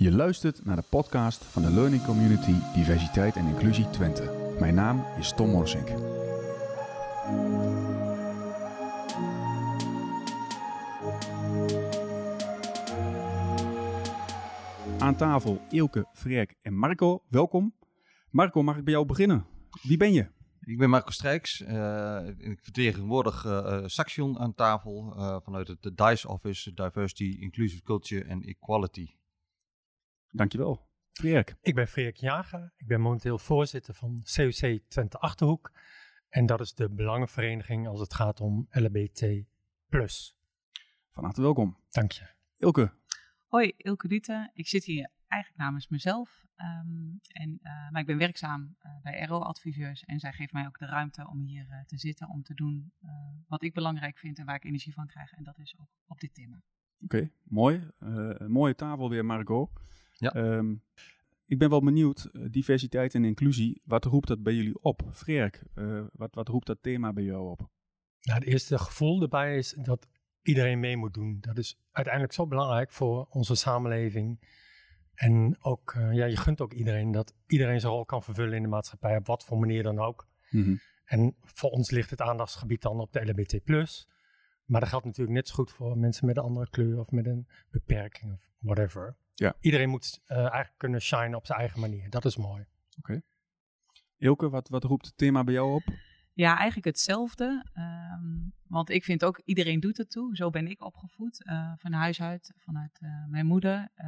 Je luistert naar de podcast van de Learning Community Diversiteit en Inclusie Twente. Mijn naam is Tom Morsink. Aan tafel Ilke, Freek en Marco. Welkom. Marco, mag ik bij jou beginnen? Wie ben je? Ik ben Marco Strijks. Uh, ik vertegenwoordig uh, Saxion aan tafel vanuit het DICE Office, Diversity, Inclusive Culture en Equality. Dankjewel. Freek. Ik ben Freek Jager. Ik ben momenteel voorzitter van COC Twente Achterhoek. En dat is de belangenvereniging als het gaat om LBT+. Van harte welkom. Dank je. Ilke. Hoi, Ilke Dute. Ik zit hier eigenlijk namens mezelf. Um, en, uh, maar ik ben werkzaam uh, bij RO-adviseurs en zij geeft mij ook de ruimte om hier uh, te zitten om te doen wat ik belangrijk vind en waar ik energie van krijg. En dat is ook op dit thema. Oké, okay, mooi. mooie tafel weer, Marco. Ja. Um, ik ben wel benieuwd, diversiteit en inclusie, wat roept dat bij jullie op? Freek, wat, wat roept dat thema bij jou op? Nou, het eerste gevoel erbij is dat iedereen mee moet doen. Dat is uiteindelijk zo belangrijk voor onze samenleving. En ook, uh, ja, je gunt ook iedereen dat iedereen zijn rol kan vervullen in de maatschappij, op wat voor manier dan ook. Mm -hmm. En voor ons ligt het aandachtsgebied dan op de LBT+. Maar dat geldt natuurlijk net zo goed voor mensen met een andere kleur of met een beperking of whatever. Ja. Iedereen moet uh, eigenlijk kunnen shine op zijn eigen manier. Dat is mooi. Oké. Okay. Ilke, wat, wat roept het thema bij jou op? Ja, eigenlijk hetzelfde. Um, want ik vind ook, iedereen doet het toe. Zo ben ik opgevoed, uh, van huis uit, vanuit uh, mijn moeder. Uh,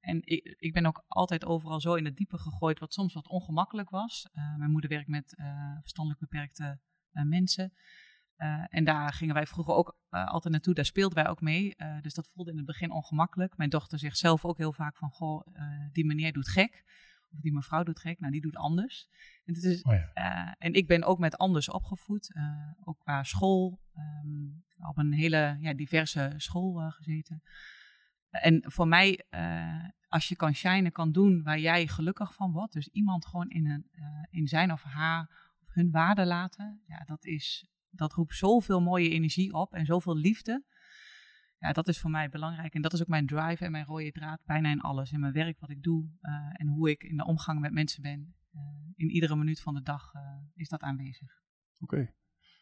en ik, ik, ben ook altijd overal zo in het diepe gegooid, wat soms wat ongemakkelijk was. mijn moeder werkt met verstandelijk beperkte mensen. En daar gingen wij vroeger ook altijd naartoe, daar speelden wij ook mee. dus dat voelde in het begin ongemakkelijk. Mijn dochter zegt zelf ook heel vaak van, goh, die meneer doet gek. Of die mevrouw doet gek, nou die doet anders. En, het is, oh ja. en ik ben ook met anders opgevoed, ook qua school, um, op een hele ja, diverse school gezeten. En voor mij, als je kan shinen, kan doen waar jij gelukkig van wordt, dus iemand gewoon in, een, in zijn of haar of hun waarde laten, ja, dat, is, dat roept zoveel mooie energie op en zoveel liefde ja, dat is voor mij belangrijk. En dat is ook mijn drive en mijn rode draad bijna in alles. In mijn werk, wat ik doe uh, en hoe ik in de omgang met mensen ben. Uh, in iedere minuut van de dag uh, is dat aanwezig. Oké. Okay.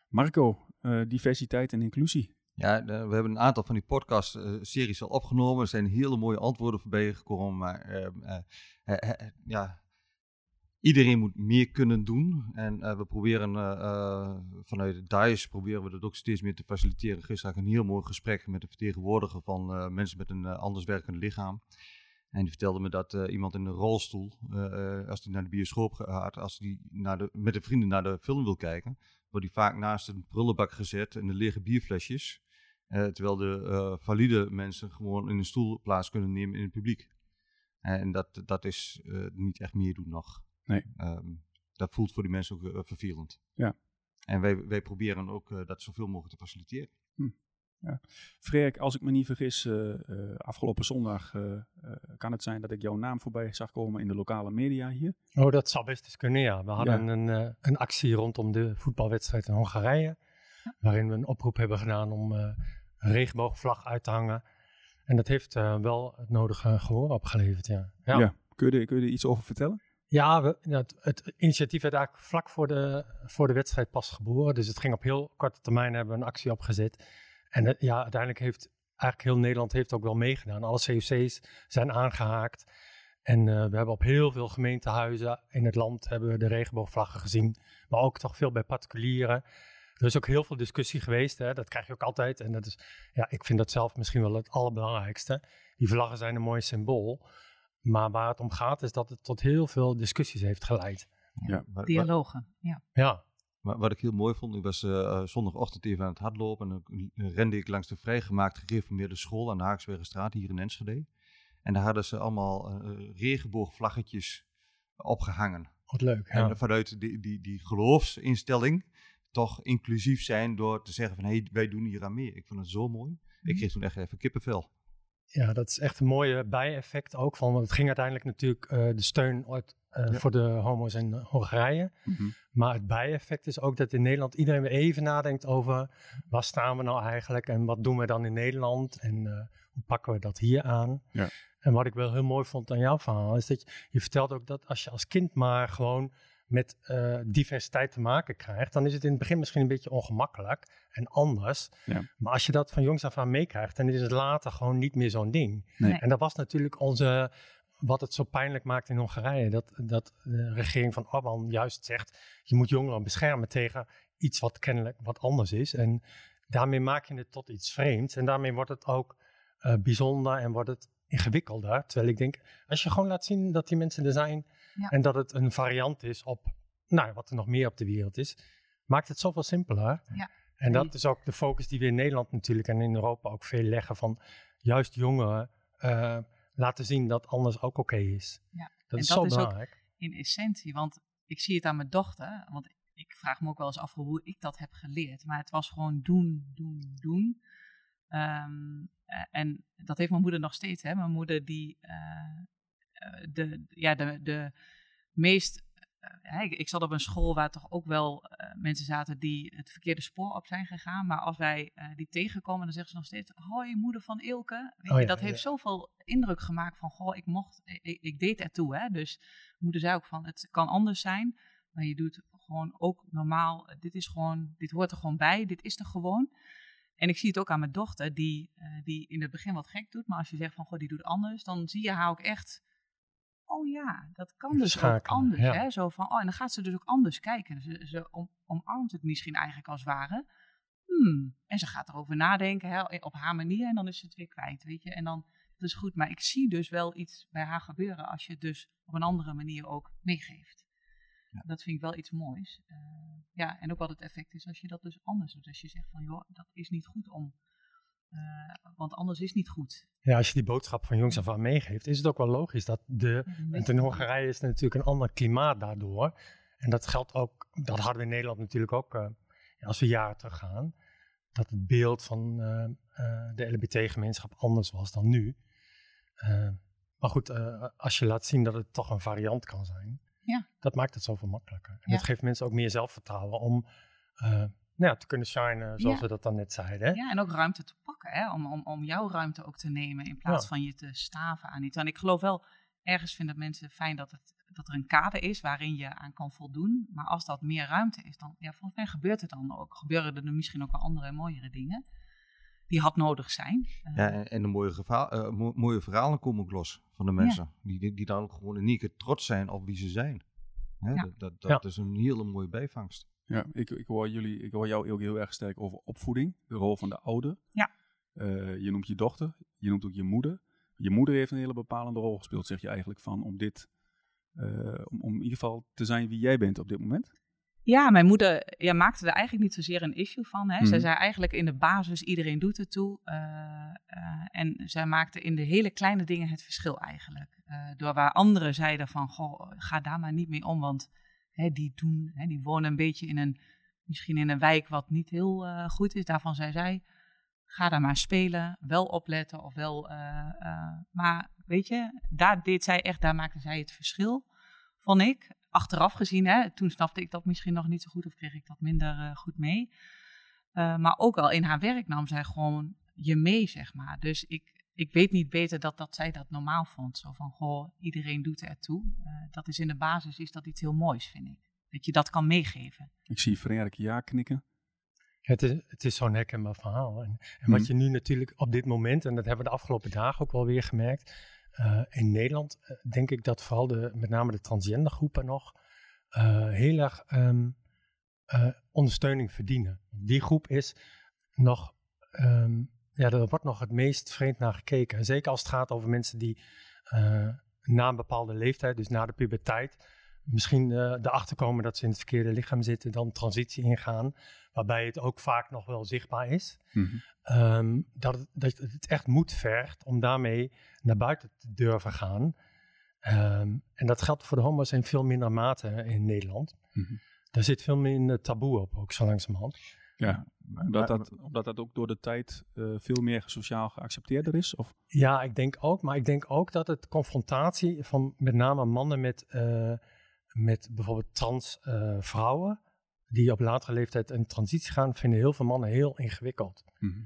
Marco, diversiteit en inclusie. Ja, we hebben een aantal van die podcast-series al opgenomen. Er zijn hele mooie antwoorden voorbij gekomen. Maar ja, iedereen moet meer kunnen doen. En uh, we proberen uh, vanuit DICE proberen we dat ook steeds meer te faciliteren. Gisteren had ik een heel mooi gesprek met de vertegenwoordiger van mensen met een anders werkend lichaam. En die vertelde me dat iemand in een rolstoel, als hij naar de bioscoop gaat, als de, met de vrienden naar de film wil kijken, wordt hij vaak naast een prullenbak gezet en de lege bierflesjes. terwijl de valide mensen gewoon in een stoel plaats kunnen nemen in het publiek. en dat, dat is niet echt meer doen nog. Nee. Um, dat voelt voor die mensen ook uh, vervelend. Ja. En wij, wij proberen ook uh, dat zoveel mogelijk te faciliteren. Hm. Ja. Freek, als ik me niet vergis, uh, afgelopen zondag kan het zijn dat ik jouw naam voorbij zag komen in de lokale media hier. Oh, dat zou best eens kunnen, ja. We hadden ja. een, een actie rondom de voetbalwedstrijd in Hongarije. Waarin we een oproep hebben gedaan om een regenboogvlag uit te hangen. En dat heeft wel het nodige gehoor opgeleverd, ja. ja. ja. Kun, je, kun je er iets over vertellen? Ja, het, initiatief werd eigenlijk vlak voor de, voor de wedstrijd pas geboren. Dus het ging op heel korte termijn, hebben we een actie opgezet. En het, ja, uiteindelijk heeft eigenlijk heel Nederland heeft ook wel meegedaan. Alle COC's zijn aangehaakt. En uh, we hebben op heel veel gemeentehuizen in het land hebben we de regenboogvlaggen gezien. Maar ook toch veel bij particulieren. Er is ook heel veel discussie geweest. Hè? Dat krijg je ook altijd. En dat is, ja, ik vind dat zelf misschien wel het allerbelangrijkste. Die vlaggen zijn een mooi symbool. Maar waar het om gaat is dat het tot heel veel discussies heeft geleid. Ja, maar, Dialogen, ja. Ja. Maar wat ik heel mooi vond, ik was uh, zondagochtend even aan het hardlopen en dan rende ik langs de vrijgemaakt gereformeerde school aan de Haaksbergenstraat hier in Enschede. En daar hadden ze allemaal uh, regenboogvlaggetjes opgehangen. Wat leuk. En vanuit die, die, die geloofsinstelling toch inclusief zijn door te zeggen van hé, hey, wij doen hier aan mee. Ik vond het zo mooi. Ik kreeg toen echt even kippenvel. Ja, dat is echt een mooie bijeffect ook van. Want het ging uiteindelijk natuurlijk uh, de steun uit, uh, ja. voor de homo's in Hongarije. Mm -hmm. Maar het bijeffect is ook dat in Nederland iedereen weer even nadenkt over waar staan we nou eigenlijk en wat doen we dan in Nederland en uh, hoe pakken we dat hier aan. Ja. En wat ik wel heel mooi vond aan jouw verhaal, is dat je, je vertelt ook dat als je als kind maar gewoon met uh, diversiteit te maken krijgt, dan is het in het begin misschien een beetje ongemakkelijk en anders. Ja. Maar als je dat van jongs af aan meekrijgt, dan is het later gewoon niet meer zo'n ding. Nee. En dat was natuurlijk onze, wat het zo pijnlijk maakt in Hongarije, dat, dat de regering van Orbán juist zegt, je moet jongeren beschermen tegen iets wat kennelijk wat anders is. En daarmee maak je het tot iets vreemds. En daarmee wordt het ook uh, bijzonder en wordt het ingewikkelder. Terwijl ik denk, als je gewoon laat zien dat die mensen er zijn Ja. en dat het een variant is op nou, wat er nog meer op de wereld is, maakt het zoveel simpeler. Ja. En dat is ook de focus die we in Nederland natuurlijk en in Europa ook veel leggen van juist jongeren uh, laten zien dat anders ook oké okay is. Ja. Dat En is dat zo is belangrijk. in essentie. Want ik zie het aan mijn dochter. Want ik vraag me ook wel eens af hoe ik dat heb geleerd. Maar het was gewoon doen, doen, doen. Ehm, eh, en dat heeft mijn moeder nog steeds. Hè? Mijn moeder die eh, eh, de, ja, de, de meest... eh, ik, ik zat op een school waar toch ook wel eh, mensen zaten die het verkeerde spoor op zijn gegaan. Maar als wij eh, die tegenkomen, dan zeggen ze nog steeds... Hoi, moeder van Ilke. Weet Oh je, dat heeft zoveel indruk gemaakt van... Goh, ik mocht, ik, ik deed ertoe. Hè? Dus moeder zei ook van, het kan anders zijn, maar je doet gewoon ook normaal. Dit is gewoon, dit hoort er gewoon bij, dit is er gewoon. En ik zie het ook aan mijn dochter, die, die in het begin wat gek doet, maar als je zegt van, goh, die doet anders, dan zie je haar ook echt, oh ja, dat kan dus ook anders. ja. Hè? Zo van, oh, en dan gaat ze dus ook anders kijken. Ze, ze om, omarmt het misschien eigenlijk als het ware. Hmm. En ze gaat erover nadenken, hè, op haar manier, en dan is ze het weer kwijt, weet je. En dan, dat is goed, maar ik zie dus wel iets bij haar gebeuren als je het dus op een andere manier ook meegeeft. Dat vind ik wel iets moois. Eh, ja, en ook wat het effect is als je dat dus anders doet. Als je zegt van, joh, dat is niet goed om, want anders is niet goed. Ja, als je die boodschap van jongs af aan meegeeft, is het ook wel logisch dat de. Want in Hongarije is het natuurlijk een ander klimaat daardoor. En dat geldt ook, dat hadden we in Nederland natuurlijk ook, eh, als we jaren teruggaan. Dat het beeld van eh, eh, de LBT-gemeenschap anders was dan nu. Eh, maar goed, eh, als je laat zien dat het toch een variant kan zijn, Ja. dat maakt het zoveel makkelijker. En Ja. dat geeft mensen ook meer zelfvertrouwen om eh, ja, te kunnen shinen, zoals Ja. we dat dan net zeiden. hè? Ja, en ook ruimte te pakken, hè? Om, om, om jouw ruimte ook te nemen in plaats Ja. van je te staven aan iets. En ik geloof wel, ergens vinden mensen fijn dat, het, dat er een kader is waarin je aan kan voldoen. Maar als dat meer ruimte is, dan, ja, volgens mij gebeurt het dan ook. Gebeuren er misschien ook wel andere en mooiere dingen die had nodig zijn. Eh, Ja, en, en de mooie, eh, mo- mooie verhalen komen ook los van de mensen. Die, die, die dan ook gewoon unieke trots zijn op wie ze zijn. Hè, Ja. Dat, dat, dat Ja. is een hele mooie bijvangst. Ja, ik, ik, hoor jullie, ik hoor jou ook heel erg sterk over opvoeding, de rol van de ouder. Ja. Eh, je noemt je dochter, je noemt ook je moeder. Je moeder heeft een hele bepalende rol gespeeld, zeg je eigenlijk, van om dit, eh, om, om in ieder geval te zijn wie jij bent op dit moment. Ja, mijn moeder ja, maakte er eigenlijk niet zozeer een issue van. Hè. Zij Mhm. zei eigenlijk in de basis, iedereen doet het toe. eh, en zij maakte in de hele kleine dingen het verschil eigenlijk. Door waar anderen zeiden van, goh, ga daar maar niet mee om. Want hè, die doen, hè, die wonen een beetje in een, misschien in een wijk wat niet heel eh, goed is. Daarvan zei zij, ga daar maar spelen, wel opletten of wel... eh, eh, maar weet je, daar deed zij echt, daar maakte zij het verschil, vond ik achteraf gezien, hè, toen snapte ik dat misschien nog niet zo goed of kreeg ik dat minder goed mee. Maar ook al in haar werk nam zij gewoon je mee, zeg maar. Dus ik, ik weet niet beter dat, dat zij dat normaal vond. Zo van, goh, iedereen doet ertoe. Eh dat is in de basis is dat iets heel moois, vind ik. Dat je dat kan meegeven. Ik zie Frederik ja knikken. Het is, het is zo'n herkenbaar verhaal. En, en wat je nu natuurlijk op dit moment, en dat hebben we de afgelopen dagen ook wel weer gemerkt. eh, in Nederland eh, denk ik dat vooral de, met name de transgender groepen nog eh, heel erg ehm, eh, ondersteuning verdienen. Die groep is nog, ehm, ja, er wordt nog het meest vreemd naar gekeken. En zeker als het gaat over mensen die eh, na een bepaalde leeftijd, dus na de puberteit, misschien eh, erachter komen dat ze in het verkeerde lichaam zitten, dan transitie ingaan waarbij het ook vaak nog wel zichtbaar is. Mhm. Ehm, dat, het, dat het echt moed vergt om daarmee naar buiten te durven gaan. Ehm, en dat geldt voor de homo's in veel minder mate in Nederland. Mhm. Daar zit veel minder taboe op, ook zo langzamerhand. Ja, omdat dat, omdat dat ook door de tijd eh, veel meer sociaal geaccepteerder is? Of? Ja, ik denk ook. Maar ik denk ook dat het confrontatie van met name mannen met, eh, met bijvoorbeeld trans eh, vrouwen, die op latere leeftijd een transitie gaan, vinden heel veel mannen heel ingewikkeld. Mhm.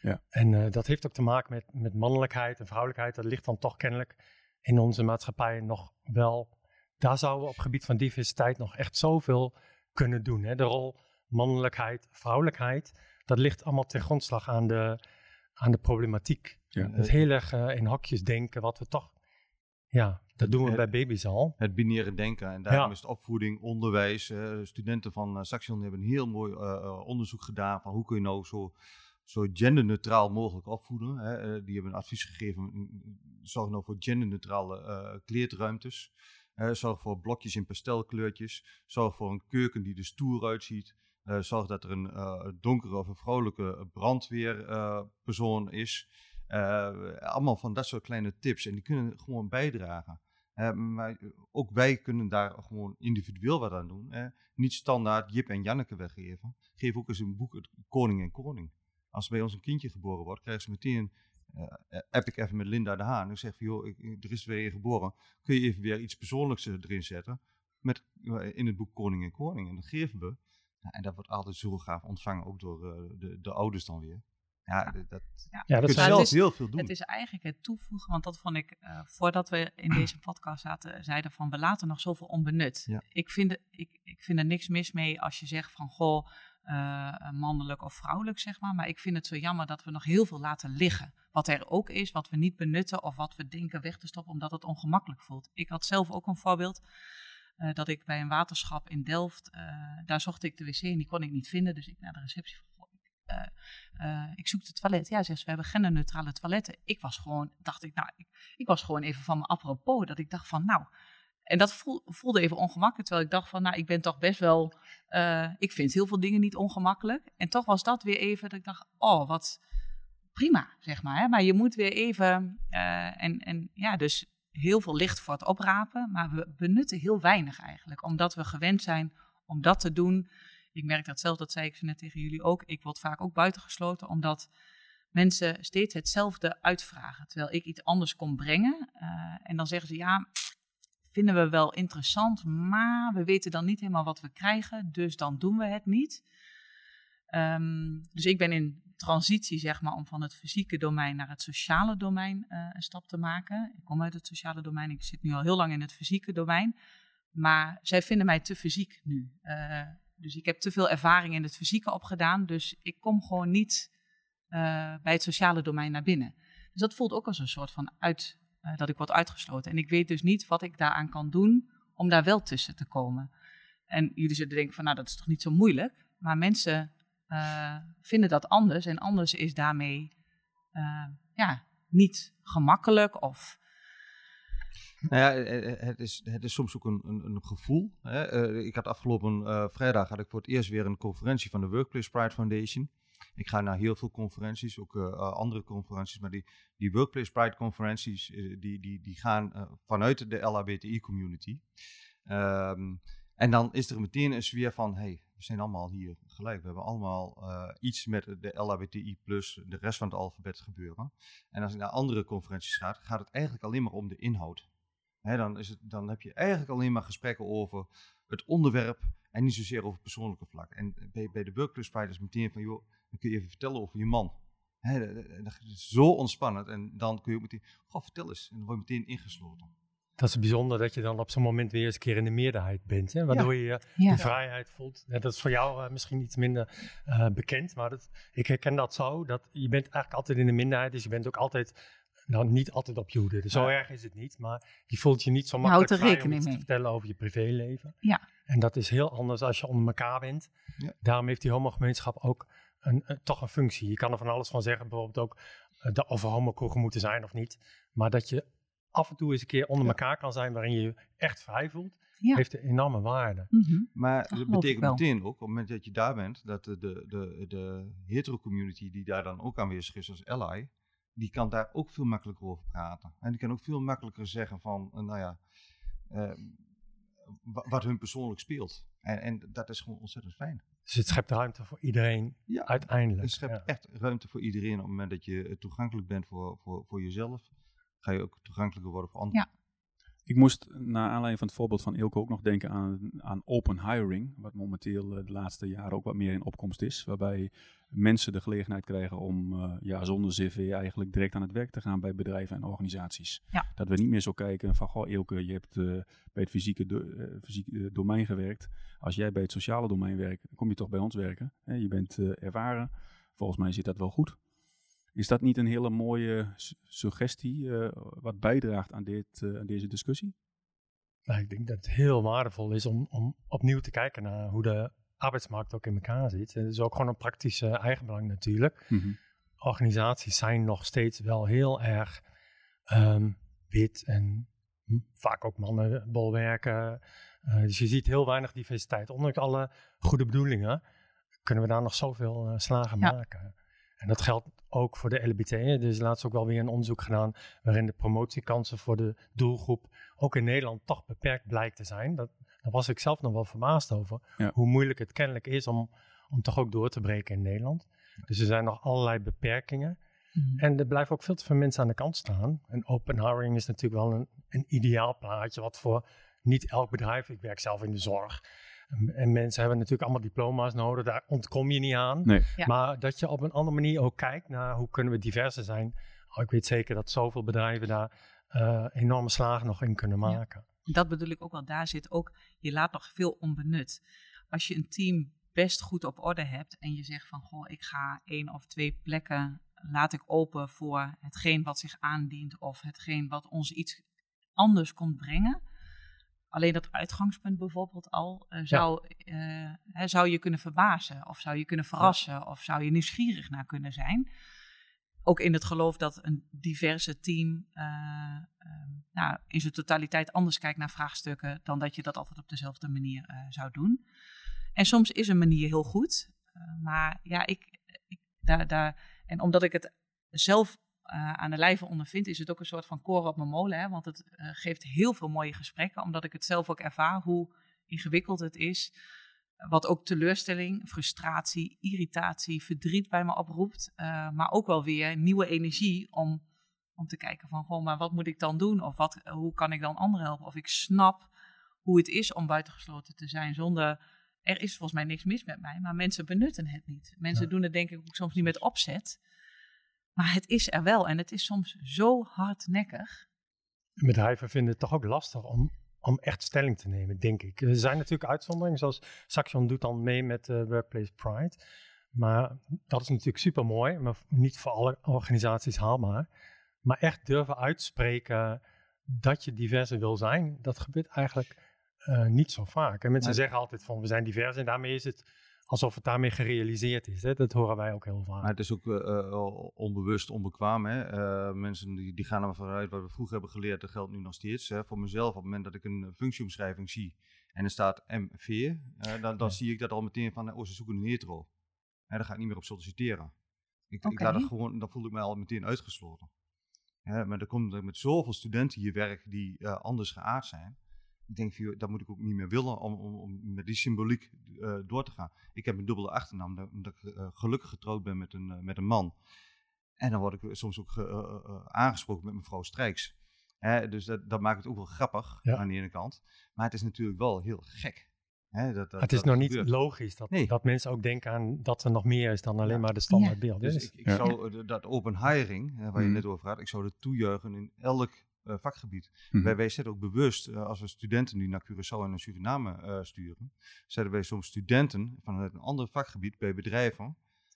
Ja. En dat heeft ook te maken met, met mannelijkheid en vrouwelijkheid. Dat ligt dan toch kennelijk in onze maatschappij nog wel. Daar zouden we op het gebied van diversiteit nog echt zoveel kunnen doen. Hè? De rol mannelijkheid, vrouwelijkheid, dat ligt allemaal ten grondslag aan de, aan de problematiek. Ja. Het heel erg eh, in hokjes denken, wat we toch. Ja, dat doen we Het- bij baby's al. Het binaire denken. En daarom Ja. is het opvoeding, onderwijs. eh, studenten van uh, Saxion hebben een heel mooi eh, eh, onderzoek gedaan van hoe kun je nou zo, zo genderneutraal mogelijk opvoeden. Hè. Eh, die hebben een advies gegeven, mm, zorg nou voor genderneutrale eh kleedruimtes. Eh, zorg voor blokjes in pastelkleurtjes. Zorg voor een keuken die er stoer uitziet. Eh, zorg dat er een eh, donkere of een vrouwelijke brandweerpersoon is. Eh, allemaal van dat soort kleine tips. En die kunnen gewoon bijdragen. Maar ook wij kunnen daar gewoon individueel wat aan doen. Niet standaard Jip en Janneke weggeven. Geef ook eens een boek Koning en Koning. Als bij ons een kindje geboren wordt, krijgen ze meteen. app ik even met Linda de Haan. Ik zeg van, joh, ik, er is weer een geboren. Kun je even weer iets persoonlijks erin zetten? Met, in het boek Koning en Koning. En dat geven we. Ja, en dat wordt altijd zo gaaf ontvangen, ook door eh, de, de ouders dan weer. Ja, dat, dat Ja, je dat zelf is- heel veel doen. Het is eigenlijk het toevoegen, want dat vond ik uh, voordat we in deze podcast zaten, zeiden van we laten nog zoveel onbenut. Ja. Ik, vind, er- ik, ik vind er niks mis mee als je zegt van goh, uh, mannelijk of vrouwelijk zeg maar. Maar ik vind het zo jammer dat we nog heel veel laten liggen. Wat er ook is, wat we niet benutten of wat we denken weg te stoppen omdat het ongemakkelijk voelt. Ik had zelf ook een voorbeeld. Uh, dat ik bij een waterschap in Delft, uh, daar zocht ik de wc en die kon ik niet vinden. Dus ik naar de receptie uh, uh, ik zoek het toilet. Ja, zegt ze, we hebben genderneutrale toiletten. Ik was gewoon, dacht ik, nou, ik, was gewoon even van me apropos. Dat ik dacht van, nou, en dat voel, voelde even ongemakkelijk. Terwijl ik dacht van, nou, ik ben toch best wel, ik vind heel veel dingen niet ongemakkelijk. En toch was dat weer even dat ik dacht, oh, wat prima, zeg maar. Hè? Maar je moet weer even, en, en ja, dus heel veel licht voor het oprapen. Maar we benutten heel weinig eigenlijk. Omdat we gewend zijn om dat te doen. Ik merk dat zelf, dat zei ik net tegen jullie ook. Ik word vaak ook buitengesloten, omdat mensen steeds hetzelfde uitvragen. Terwijl ik iets anders kom brengen. Uh, en dan zeggen ze, ja, vinden we wel interessant, maar we weten dan niet helemaal wat we krijgen, dus dan doen we het niet. Um, dus ik ben in transitie, zeg maar, om van het fysieke domein naar het sociale domein uh, een stap te maken. Ik kom uit het sociale domein, ik zit nu al heel lang in het fysieke domein. Maar zij vinden mij te fysiek nu. Uh, dus ik heb te veel ervaring in het fysieke opgedaan. Dus ik kom gewoon niet uh, bij het sociale domein naar binnen. Dus dat voelt ook als een soort van uit, dat ik word uitgesloten. En ik weet dus niet wat ik daaraan kan doen om daar wel tussen te komen. En jullie zullen denken van, nou dat is toch niet zo moeilijk. Maar mensen uh, vinden dat anders. En anders is daarmee ja, niet gemakkelijk of... Nou ja, het is, het is soms ook een, een, een gevoel. Hè. Ik had afgelopen vrijdag had ik voor het eerst weer een conferentie van de Workplace Pride Foundation. Ik ga naar heel veel conferenties, ook andere conferenties, maar die, die Workplace Pride conferenties die, die, die gaan vanuit de LHBTI community. Um, en dan is er meteen een sfeer van, hey, we zijn allemaal hier gelijk. We hebben allemaal iets met de LHBTI plus de rest van het alfabet gebeuren. En als ik naar andere conferenties ga, gaat het eigenlijk alleen maar om de inhoud. Dan, is het, dan heb je eigenlijk alleen maar gesprekken over het onderwerp en niet zozeer over persoonlijke vlak. En bij, bij de Workplace is meteen van, joh, dan kun je even vertellen over je man. Dat is zo ontspannend. En dan kun je meteen, goh, vertel eens. En dan word je meteen ingesloten. Dat is bijzonder dat je dan op zo'n moment weer eens een keer in de meerderheid bent. Hè? Waardoor ja. je ja. de vrijheid voelt. Ja, dat is voor jou uh, misschien iets minder uh, bekend. Maar dat, ik herken dat zo. Dat je bent eigenlijk altijd in de minderheid. Dus je bent ook altijd nou, niet altijd op je hoede. Dus zo erg is het niet. Maar je voelt je niet zo makkelijk er vrij om iets mee. te vertellen over je privéleven. Ja. En dat is heel anders als je onder elkaar bent. Ja. Daarom heeft die homogemeenschap ook een, een, toch een functie. Je kan er van alles van zeggen. Bijvoorbeeld ook uh, of er homokroegen moeten zijn of niet. Maar dat je af en toe eens een keer onder ja. elkaar kan zijn... waarin je je echt vrij voelt. Heeft een enorme waarde. Mm -hmm. Maar dat, dat betekent meteen ook, op het moment dat je daar bent... dat de, de, de, de hetero-community die daar dan ook aanwezig is als ally die kan daar ook veel makkelijker over praten. En die kan ook veel makkelijker zeggen van, uh, nou ja, uh, wat hun persoonlijk speelt. En, en, dat is gewoon ontzettend fijn. Dus het schept ruimte voor iedereen ja, uiteindelijk. Het schept ja. echt ruimte voor iedereen. Op het moment dat je toegankelijk bent voor, voor, voor jezelf, ga je ook toegankelijker worden voor anderen. Ja. Ik moest naar aanleiding van het voorbeeld van Ilko ook nog denken aan, aan open hiring, wat momenteel eh, de laatste jaren ook wat meer in opkomst is, waarbij mensen de gelegenheid krijgen om uh, ja, zonder cv eigenlijk direct aan het werk te gaan bij bedrijven en organisaties. Ja. Dat we niet meer zo kijken van, goh Ilke, je hebt uh, bij het fysieke, do fysieke domein gewerkt. Als jij bij het sociale domein werkt, dan kom je toch bij ons werken. Hè? Je bent ervaren. Volgens mij zit dat wel goed. Is dat niet een hele mooie suggestie uh, wat bijdraagt aan, dit, uh, aan deze discussie? Nou, ik denk dat het heel waardevol is om, om opnieuw te kijken naar hoe de arbeidsmarkt ook in elkaar zit. Het is ook gewoon een praktische eigenbelang natuurlijk. Mm -hmm. Organisaties zijn nog steeds wel heel erg um, wit en vaak ook mannenbolwerken. Uh, dus je ziet heel weinig diversiteit. Ondanks alle goede bedoelingen kunnen we daar nog zoveel slagen Ja. maken. En dat geldt ook voor de LBT. Er is laatst ook wel weer een onderzoek gedaan waarin de promotiekansen voor de doelgroep ook in Nederland toch beperkt blijkt te zijn. Dat, daar was ik zelf nog wel verbaasd over. Ja. Hoe moeilijk het kennelijk is om, om toch ook door te breken in Nederland. Dus er zijn nog allerlei beperkingen. Mhm. En er blijven ook veel te veel mensen aan de kant staan. En open hiring is natuurlijk wel een, een ideaal plaatje, wat voor niet elk bedrijf, ik werk zelf in de zorg. En, en mensen hebben natuurlijk allemaal diploma's nodig, daar ontkom je niet aan. Nee. Ja. Maar dat je op een andere manier ook kijkt naar hoe kunnen we diverser zijn. Oh, ik weet zeker dat zoveel bedrijven daar eh, enorme slagen nog in kunnen Ja. maken. Dat bedoel ik ook wel. Daar zit ook, je laat nog veel onbenut. Als je een team best goed op orde hebt en je zegt van, goh, ik ga één of twee plekken laat ik open voor hetgeen wat zich aandient of hetgeen wat ons iets anders komt brengen. Alleen dat uitgangspunt bijvoorbeeld al eh, zou, eh, hè, zou je kunnen verbazen of zou je kunnen verrassen of zou je nieuwsgierig naar kunnen zijn. Ook in het geloof dat een diverse team eh, ehm, nou, in zijn totaliteit anders kijkt naar vraagstukken dan dat je dat altijd op dezelfde manier zou doen. En soms is een manier heel goed, maar ja, ik, ik daar, daar, en omdat ik het zelf eh, aan de lijve ondervind, is het ook een soort van koren op mijn molen. Hè? Want het eh, geeft heel veel mooie gesprekken, omdat ik het zelf ook ervaar hoe ingewikkeld het is. Wat ook teleurstelling, frustratie, irritatie, verdriet bij me oproept. eh, maar ook wel weer nieuwe energie om, om te kijken van, goh, maar wat moet ik dan doen? Of wat, hoe kan ik dan anderen helpen? Of ik snap hoe het is om buitengesloten te zijn zonder... Er is volgens mij niks mis met mij, maar mensen benutten het niet. Mensen Ja. doen het denk ik ook soms niet met opzet. Maar het is er wel en het is soms zo hardnekkig. Bedrijven vinden het toch ook lastig om, om echt stelling te nemen, denk ik. Er zijn natuurlijk uitzonderingen, zoals Saxion doet dan mee met eh, Workplace Pride. Maar dat is natuurlijk super mooi, maar niet voor alle organisaties haalbaar. Maar echt durven uitspreken dat je diverser wil zijn, dat gebeurt eigenlijk eh, niet zo vaak. En mensen Maar- zeggen altijd van we zijn divers en daarmee is het alsof het daarmee gerealiseerd is. Hè? Dat horen wij ook heel vaak. Maar het is ook eh, eh, onbewust, onbekwaam. Hè? Eh, mensen die, die gaan er maar vanuit wat we vroeger hebben geleerd, dat geldt nu nog steeds. Hè? Voor mezelf, op het moment dat ik een functieomschrijving zie en er staat MV, eh, dan, dan Ja. zie ik dat al meteen van, oh, ze zoeken een hetero. Hè, daar ga ik niet meer op solliciteren. Ik, ik laat het gewoon, dan voel ik me al meteen uitgesloten. Hè, maar er komt er met zoveel studenten hier werken die eh, anders geaard zijn. Ik denk, van, dat moet ik ook niet meer willen om, om, om met die symboliek eh, door te gaan. Ik heb een dubbele achternaam, dat- omdat ik eh, gelukkig getrouwd ben met een, eh, met een man. En dan word ik soms ook ge- eh, eh, aangesproken met mevrouw Strijks. Hè, dus dat, dat maakt het ook wel grappig Ja. aan de ene kant. Maar het is natuurlijk wel heel gek. Hè, dat, dat, het is dat nog niet gebeurt. logisch dat, Nee. dat mensen ook denken aan dat er nog meer is dan alleen Ja. maar de standaard beeld. Dus Dus ik, ik Ja. zou dat open hiring, hè, waar je Mhm. net over had, ik zou dat toejuichen in elk vakgebied. Mhm. Wij, wij zetten ook bewust, eh, als we studenten nu naar Curaçao en naar Suriname eh, sturen, zetten wij soms studenten vanuit een ander vakgebied bij bedrijven,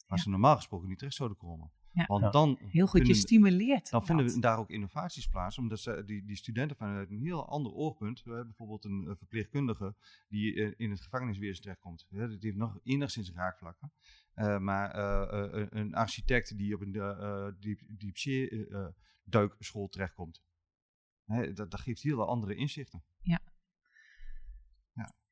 waar Ja. ze normaal gesproken niet terecht zouden komen. Ja. Want Ja. dan, Heel goed, je vinden, stimuleert. dan vinden we daar ook innovaties plaats, omdat ze, die, die studenten vanuit een heel ander oogpunt, eh, bijvoorbeeld een eh, verpleegkundige die eh, in het gevangeniswezen terechtkomt, hè, dat heeft nog enigszins raakvlakken. Eh, maar eh, eh, een architect die op een uh, diep, diepzee eh, duikschool terechtkomt. Hè, dat, dat geeft hele andere inzichten.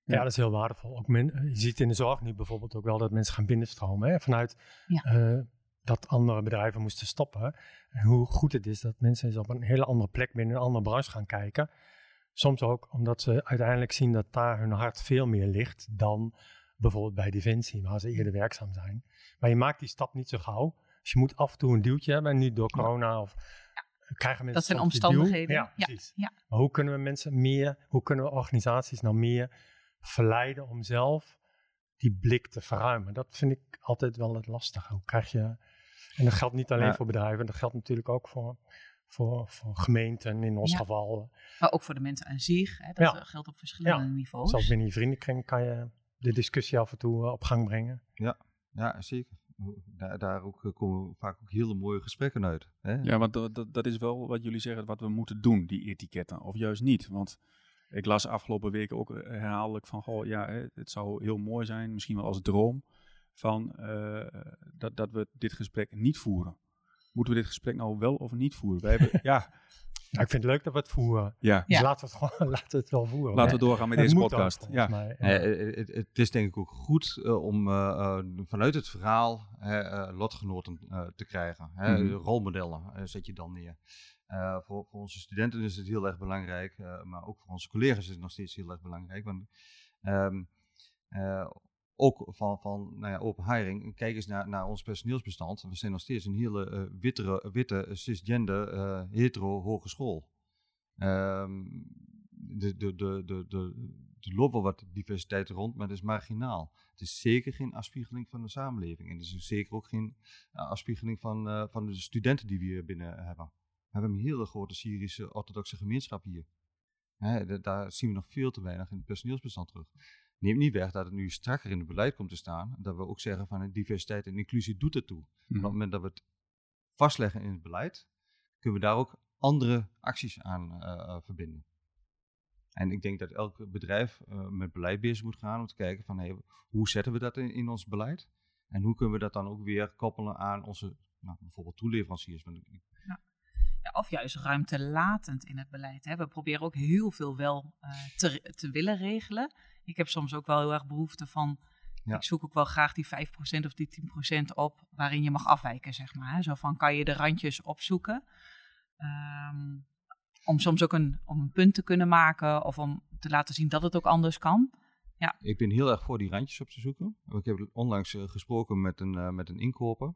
Ja, dat is heel waardevol. Ook men, je ziet in de zorg nu bijvoorbeeld ook wel dat mensen gaan binnenstromen. Hè? Vanuit Ja. eh, dat andere bedrijven moesten stoppen. En hoe goed het is dat mensen eens op een hele andere plek binnen een andere branche gaan kijken. Soms ook omdat ze uiteindelijk zien dat daar hun hart veel meer ligt dan bijvoorbeeld bij Defensie, waar ze eerder werkzaam zijn. Maar je maakt die stap niet zo gauw. Dus je moet af en toe een duwtje hebben. En nu door corona of krijgen mensen Dat zijn omstandigheden. Ja, Ja, precies. ja. Maar hoe kunnen we mensen meer, hoe kunnen we organisaties nou meer verleiden om zelf die blik te verruimen? Dat vind ik altijd wel het lastige. Hoe krijg je, en dat geldt niet alleen Ja. voor bedrijven, dat geldt natuurlijk ook voor, voor, voor gemeenten in ons Ja. geval. Maar ook voor de mensen aan zich. Hè, dat Ja. eh, geldt op verschillende Ja. niveaus. Zelfs binnen je vriendenkring kan je de discussie af en toe eh, op gang brengen. Ja, zeker. Daar, daar ook, eh, komen vaak ook hele mooie gesprekken uit. Hè? Ja, want dat, dat, dat is wel wat jullie zeggen, wat we moeten doen, die etiketten. Of juist niet. Want ik las afgelopen weken ook herhaaldelijk van, goh, ja, het zou heel mooi zijn, misschien wel als droom, van eh, dat, dat we dit gesprek niet voeren. Moeten we dit gesprek nou wel of niet voeren? Wij hebben, ja, Nou, ik vind het leuk dat we het voeren. ja, Dus Ja. laten we het gewoon laten we het wel voeren. laten we doorgaan met Het deze ook, podcast. Ja. mij. Eh, het, het is denk ik ook goed eh, om eh, eh, vanuit het verhaal hè, eh, lotgenoten eh, te krijgen. Hè? Mhm. Rolmodellen zet je dan neer. Eh, voor, voor onze studenten is het heel erg belangrijk, eh, maar ook voor onze collega's is het nog steeds heel erg belangrijk. Want ehm, eh, ook van, van nou ja, open hiring, kijk eens naar, naar ons personeelsbestand. We zijn nog steeds een hele eh, wittere, witte, cisgender, eh, hetero hogeschool. Ehm de, de, de, de, de, er loopt wel wat diversiteit rond, maar het is marginaal. Het is zeker geen afspiegeling van de samenleving. En het is zeker ook geen eh, afspiegeling van, eh, van de studenten die we hier binnen hebben. We hebben een hele grote Syrische orthodoxe gemeenschap hier. Daar zien we nog veel te weinig in het personeelsbestand terug. Neemt niet weg dat het nu strakker in het beleid komt te staan. Dat we ook zeggen van eh, diversiteit en inclusie doet ertoe. Mhm. Op het moment dat we het vastleggen in het beleid, kunnen we daar ook andere acties aan eh, eh, verbinden. En ik denk dat elk bedrijf met beleid bezig moet gaan om te kijken van hey, hoe zetten we dat in, in ons beleid? En hoe kunnen we dat dan ook weer koppelen aan onze nou, bijvoorbeeld toeleveranciers? Want ik- Ja, of juist ruimtelatend in het beleid. Hè. We proberen ook heel veel wel eh, te, te willen regelen. Ik heb soms ook wel heel erg behoefte van. Ja. Ik zoek ook wel graag die 5% of die 10% op waarin je mag afwijken, zeg maar. Hè. Zo van kan je de randjes opzoeken. Ehm, om soms ook een, om een punt te kunnen maken of om te laten zien dat het ook anders kan. Ik ben heel erg voor die randjes op te zoeken. Ik heb onlangs eh, gesproken met een, eh, met een inkoper.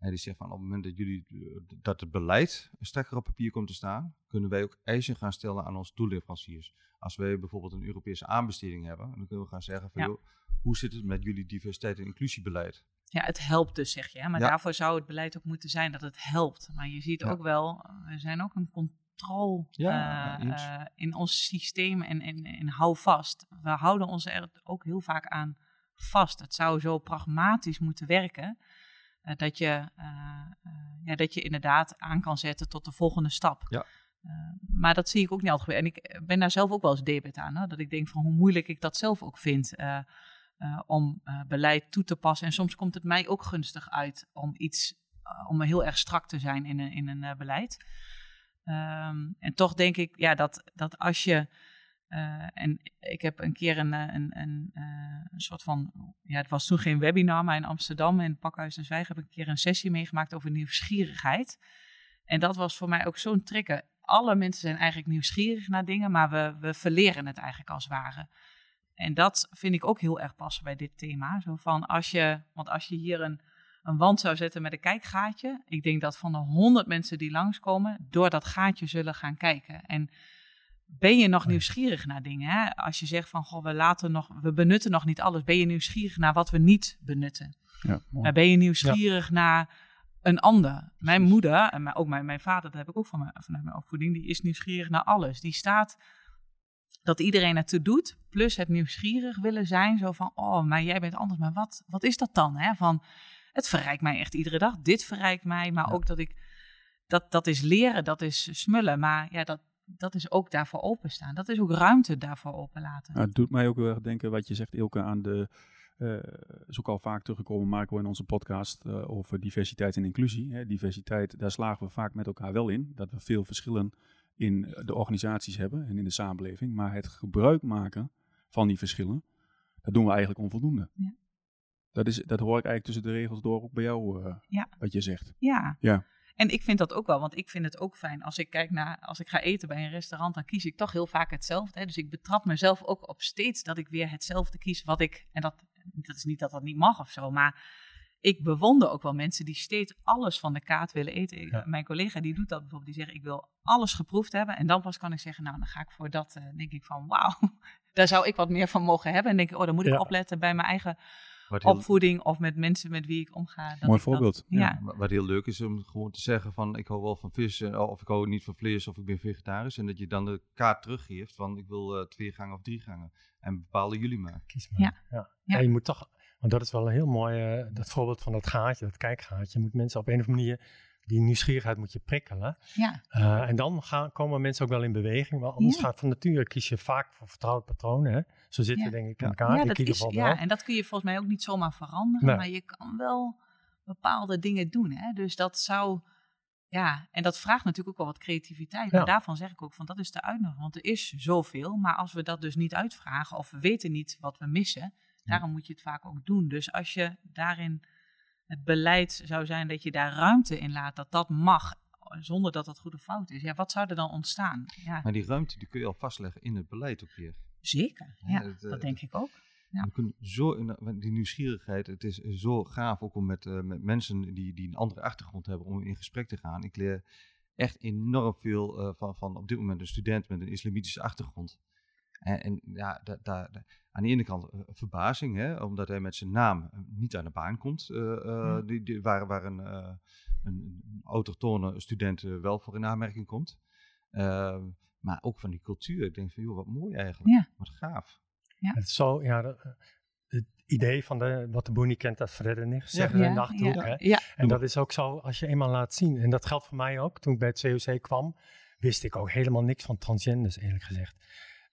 En die zegt van op het moment dat, jullie, eh, dat het beleid strakker op papier komt te staan, kunnen wij ook eisen gaan stellen aan onze toeleveranciers. Als wij bijvoorbeeld een Europese aanbesteding hebben, dan kunnen we gaan zeggen van Ja. joh, hoe zit het met jullie diversiteit en inclusiebeleid? Ja, het helpt dus, zeg je. Hè? Maar Ja. daarvoor zou het beleid ook moeten zijn dat het helpt. Maar je ziet Ja. ook wel, we zijn ook een controle eh, eh, in ons systeem en, en, en hou vast. We houden ons er ook heel vaak aan vast. Het zou zo pragmatisch moeten werken. Eh, dat, je, eh, eh, ja, dat je inderdaad aan kan zetten tot de volgende stap. Ja. Maar dat zie ik ook niet altijd gebeuren. En ik ben daar zelf ook wel eens debet aan. Hè? Dat ik denk van hoe moeilijk ik dat zelf ook vind. om beleid toe te passen. En soms komt het mij ook gunstig uit om iets, om heel erg strak te zijn in een, in een beleid. Ehm, en toch denk ik ja, dat, dat als je. Eh, en ik heb een keer een, eh, een, een, eh, een soort van. Ja, het was toen geen webinar, maar in Amsterdam in Pakhuis en Zwijg heb ik een keer een sessie meegemaakt over nieuwsgierigheid. En dat was voor mij ook zo'n trigger. Alle mensen zijn eigenlijk nieuwsgierig naar dingen, maar we, we verleren het eigenlijk als het ware. En dat vind ik ook heel erg passen bij dit thema. Zo van als je, want als je hier een, een wand zou zetten met een kijkgaatje, ik denk dat van de honderd mensen die langskomen, door dat gaatje zullen gaan kijken. En ben je nog nieuwsgierig naar dingen? Hè? Als je zegt van, goh, we, laten nog, we benutten nog niet alles, ben je nieuwsgierig naar wat we niet benutten? Ja. Maar ben je nieuwsgierig naar een ander? Mijn moeder, en ook mijn, mijn vader, dat heb ik ook van mijn, vanuit mijn opvoeding, die is nieuwsgierig naar alles. Die staat dat iedereen het doet, plus het nieuwsgierig willen zijn. Zo van, oh, maar jij bent anders, maar wat, wat is dat dan? Hè? Van, het verrijkt mij echt iedere dag. Dit verrijkt mij, maar Ja. ook dat ik, dat, dat is leren, dat is smullen. Maar ja, dat, dat is ook daarvoor openstaan. Dat is ook ruimte daarvoor openlaten. Nou, het doet mij ook heel erg denken wat je zegt, Ilke, aan de. eh is ook al vaak teruggekomen, Marco, in onze podcast eh, over diversiteit en inclusie. Hè. Diversiteit, daar slagen we vaak met elkaar wel in. Dat we veel verschillen in de organisaties hebben en in de samenleving. Maar het gebruik maken van die verschillen, dat doen we eigenlijk onvoldoende. Ja. Dat, is, dat hoor ik eigenlijk tussen de regels door ook bij jou, eh, Ja. wat je zegt. Ja. Ja. En ik vind dat ook wel, want ik vind het ook fijn als ik kijk naar, als ik ga eten bij een restaurant, dan kies ik toch heel vaak hetzelfde. Hè? Dus ik betrap mezelf ook op steeds dat ik weer hetzelfde kies wat ik, en dat, dat is niet dat dat niet mag of zo, maar ik bewonder ook wel mensen die steeds alles van de kaart willen eten. Ja. Mijn collega die doet dat bijvoorbeeld. Die zegt, ik wil alles geproefd hebben. En dan pas kan ik zeggen, nou, dan ga ik voor dat. eh, denk ik van, wauw, daar zou ik wat meer van mogen hebben. En denk ik, oh, dan moet ik Ja. opletten bij mijn eigen heel, opvoeding of met mensen met wie ik omga. dat Mooi ik dat- voorbeeld. ja. wa- wat heel leuk is om gewoon te zeggen van ik hou wel van vis eh, of ik hou niet van vlees of ik ben vegetarisch. En dat je dan de kaart teruggeeft van ik wil eh, twee gangen of drie gangen. En bepalen jullie maar. Kies maar. Ja. Ja. Ja. En je moet toch, want dat is wel een heel mooi, eh, dat voorbeeld van dat gaatje, dat kijkgaatje. Je moet mensen op een of andere manier, die nieuwsgierigheid moet je prikkelen. Ja, Eh, en dan gaan, komen mensen ook wel in beweging. Want anders Ja. gaat van nature kies je vaak voor vertrouwde patronen. Hè? Zo zitten Ja. we denk ik in elkaar. ja, dat in ieder is, geval ja, en dat kun je volgens mij ook niet zomaar veranderen. Nee. Maar je kan wel bepaalde dingen doen. Hè? Dus dat zou, ja, en dat vraagt natuurlijk ook wel wat creativiteit. Ja. Maar daarvan zeg ik ook van dat is de uitnodiging. Want er is zoveel. Maar als we dat dus niet uitvragen of we weten niet wat we missen, daarom moet je het vaak ook doen. Dus als je daarin het beleid zou zijn dat je daar ruimte in laat, dat dat mag. Zonder dat dat goed of fout is. Ja, wat zou er dan ontstaan? Ja, Maar die ruimte die kun je al vastleggen in het beleid ook weer. zeker. Ja, Ja, het, eh, dat denk ik ook. Ja. We kunnen zo, die nieuwsgierigheid, het is zo gaaf ook om met, eh, met mensen die, die een andere achtergrond hebben om in gesprek te gaan. Ik leer echt enorm veel eh, van, van op dit moment een student met een islamitische achtergrond. En, en ja, da, da- da- aan de ene kant eh, verbazing, hè, omdat hij met zijn naam eh, niet aan de baan komt, eh, eh, Ja. die, die, waar, waar een, eh, een, een autochtone student wel voor in aanmerking komt. Ehm, maar ook van die cultuur. Ik denk van, joh, wat mooi eigenlijk. Ja. Wat gaaf. Het is zo, ja, dat, het idee van de, wat de boer niet kent, dat verder niet zeggen Ja. in de Achterhoek. ja, Hè? ja, En dat is ook zo, als je eenmaal laat zien, en dat geldt voor mij ook, toen ik bij het COC kwam, wist ik ook helemaal niks van transgenders, eerlijk gezegd.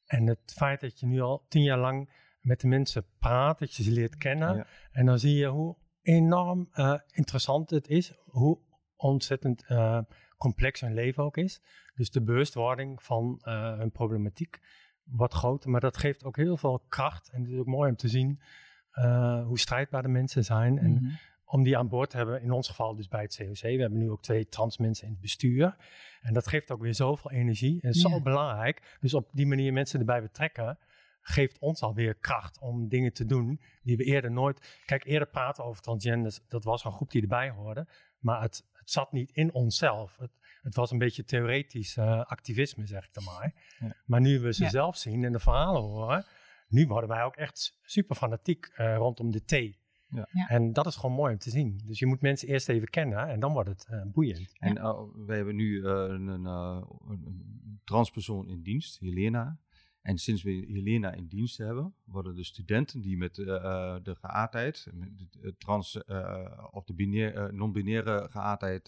En het feit dat je nu al tien jaar lang met de mensen praat, dat je ze leert kennen, Ja. en dan zie je hoe enorm eh, interessant het is, hoe ontzettend eh, complex hun leven ook is. Dus de bewustwording van eh, hun problematiek wordt groter, maar dat geeft ook heel veel kracht. En het is ook mooi om te zien hoe strijdbaar de mensen zijn. En Mhm. Om die aan boord te hebben, in ons geval dus bij het COC. We hebben nu ook twee trans mensen in het bestuur. En dat geeft ook weer zoveel energie. En Ja. zo belangrijk. Dus op die manier mensen erbij betrekken, geeft ons alweer kracht om dingen te doen die we eerder nooit... Kijk, eerder praten over transgenders, dat was een groep die erbij hoorde. Maar het, het zat niet in onszelf. Het, het was een beetje theoretisch eh, activisme, zeg ik dan maar. Ja. Maar nu we ze Ja. zelf zien en de verhalen horen, nu worden wij ook echt super fanatiek eh, rondom de thee. Ja. Ja. En dat is gewoon mooi om te zien. Dus je moet mensen eerst even kennen en dan wordt het eh, boeiend. En uh, wij hebben nu uh, een, een, een, transpersoon in dienst, Helena. En sinds we Helena in dienst hebben, worden de studenten die met uh, de geaardheid, met de trans of de binair, non-binaire geaardheid,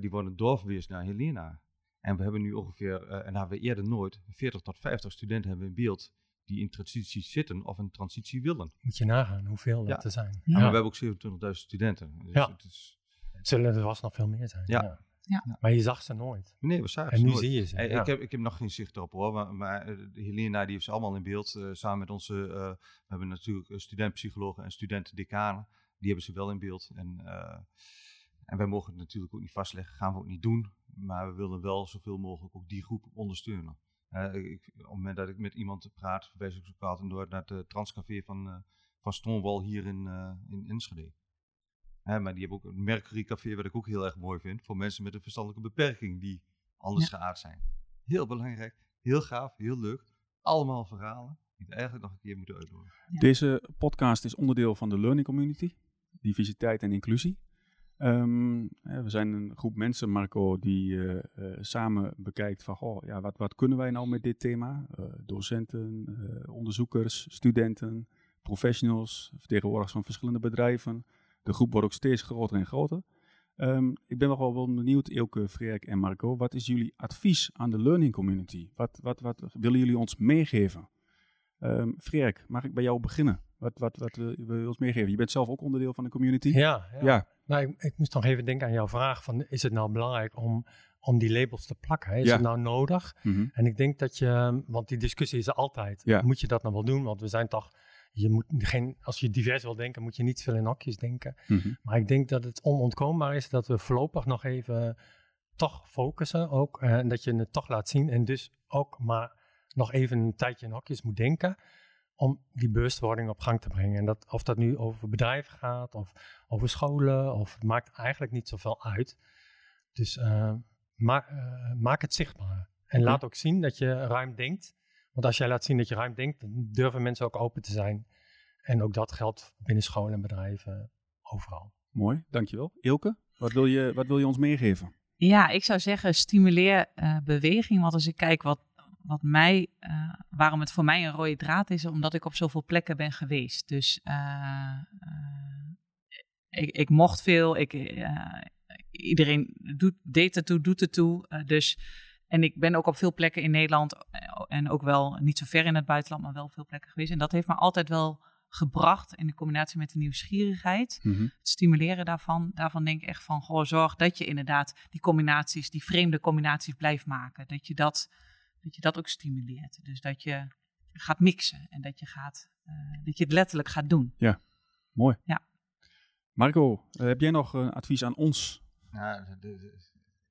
die worden doorverwezen naar Helena. En we hebben nu ongeveer, en hebben we eerder nooit, 40 tot 50 studenten hebben in beeld die in transitie zitten of in transitie willen. Moet je nagaan hoeveel Ja. dat er zijn. Ja. Maar we hebben ook 27.000 studenten. Dus Ja. het is... Het zullen er vast nog veel meer zijn. Ja. Ja. Ja. Maar je zag ze nooit. Nee, we zagen En ze nu nooit. zie je ze. Ja. ik, heb, ik heb nog geen zicht erop hoor, maar, maar eh, de Helena die heeft ze allemaal in beeld. eh, samen met onze, uh, we hebben natuurlijk studentpsychologen en studenten-decanen. Die hebben ze wel in beeld. En, uh, en wij mogen het natuurlijk ook niet vastleggen, gaan we ook niet doen. Maar we willen wel zoveel mogelijk ook die groep ondersteunen. Ik, op het moment dat ik met iemand praat, verwijs ik ook altijd door naar het transcafé van, uh, van Stonewall hier in, uh, in Enschede. Hè, maar die hebben ook een Mercury Café, wat ik ook heel erg mooi vind, voor mensen met een verstandelijke beperking die anders ja. geaard zijn. Heel belangrijk, heel gaaf, heel leuk. Allemaal verhalen die we eigenlijk nog een keer moeten uitdoen. Ja. Deze podcast is onderdeel van de Learning Community, diversiteit en inclusie. Um, we zijn een groep mensen, Marco, die uh, uh, samen bekijkt van, goh, ja, wat, wat kunnen wij nou met dit thema? Uh, docenten, onderzoekers, studenten, professionals, vertegenwoordigers van verschillende bedrijven. De groep wordt ook steeds groter en groter. Um, ik ben nog wel, wel benieuwd, Eelke, Freek en Marco, wat is jullie advies aan de learning community? Wat, wat, wat willen jullie ons meegeven? Um, mag ik bij jou beginnen? Wat, wat, wat wil je ons meegeven? Je bent zelf ook onderdeel van de community. Ja, ja. ja. Nou, ik, ik, moest nog even denken aan jouw vraag: van, is het nou belangrijk om, om die labels te plakken? Hè? Is ja. het nou nodig? Mm -hmm. En ik denk dat je, want die discussie is er altijd. Ja. Moet je dat nou wel doen? Want we zijn toch, je moet geen, als je divers wil denken, moet je niet veel in hokjes denken. Mm -hmm. Maar ik denk dat het onontkoombaar is dat we voorlopig nog even toch focussen ook. En dat je het toch laat zien. En dus ook maar nog even een tijdje in hokjes moet denken om die bewustwording op gang te brengen. En dat, of dat nu over bedrijven gaat of over scholen, of het maakt eigenlijk niet zoveel uit. Dus uh, maak, uh, maak het zichtbaar. En laat ook zien dat je ruim denkt. Want als jij laat zien dat je ruim denkt, dan durven mensen ook open te zijn. En ook dat geldt binnen scholen en bedrijven overal. Mooi, dankjewel. Ilke, wat wil je, wat wil je ons meegeven? Ja, ik zou zeggen, stimuleer uh, beweging. Want als ik kijk wat, wat mij, uh, waarom het voor mij een rode draad is, omdat ik op zoveel plekken ben geweest. Dus uh, ik, ik, mocht veel, ik, iedereen doet, deed het toe, doet het toe. dus, en ik ben ook op veel plekken in Nederland en ook wel niet zo ver in het buitenland, maar wel veel plekken geweest. En dat heeft me altijd wel gebracht in de combinatie met de nieuwsgierigheid. Mhm. Het stimuleren daarvan. Daarvan denk ik echt van, goh, zorg dat je inderdaad die combinaties, die vreemde combinaties blijft maken. Dat je dat, dat, je dat ook stimuleert. Dus dat je gaat mixen en dat je, gaat, uh, dat je het letterlijk gaat doen. Ja, mooi. Ja. Marco, uh, heb jij nog een advies aan ons? Ja,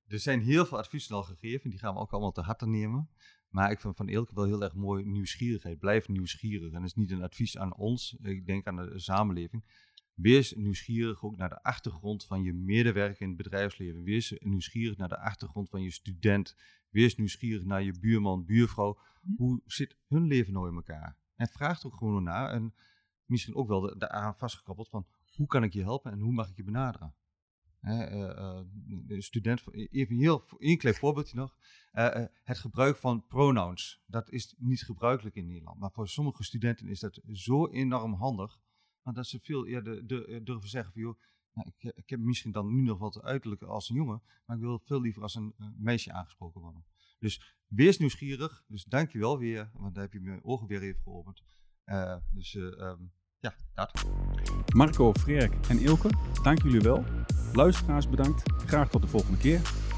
er zijn heel veel adviezen al gegeven, die gaan we ook allemaal te harte nemen. Maar ik vind van Eelke wel heel erg mooi nieuwsgierigheid. Blijf nieuwsgierig. En dat is niet een advies aan ons, ik denk aan de samenleving. Wees nieuwsgierig ook naar de achtergrond van je medewerker in het bedrijfsleven. Wees nieuwsgierig naar de achtergrond van je student. Wees nieuwsgierig naar je buurman, buurvrouw. Hoe zit hun leven nou in elkaar? En vraag er gewoon naar. En misschien ook wel daaraan vastgekoppeld van hoe kan ik je helpen en hoe mag ik je benaderen? Hè, uh, uh, de student, even heel een klein voorbeeldje nog. Uh, het gebruik van pronouns, dat is niet gebruikelijk in Nederland. Maar voor sommige studenten is dat zo enorm handig, dat ze veel eerder durven zeggen van, joh, nou, ik, ik, heb misschien dan nu nog wat uiterlijk als een jongen, maar ik wil veel liever als een meisje aangesproken worden. Dus wees nieuwsgierig, dus dankjewel weer, want daar heb je mijn ogen weer even geopend. dus um, ja, dat. Marco, Freek en Ilke, dank jullie wel. Luisteraars bedankt. Graag tot de volgende keer.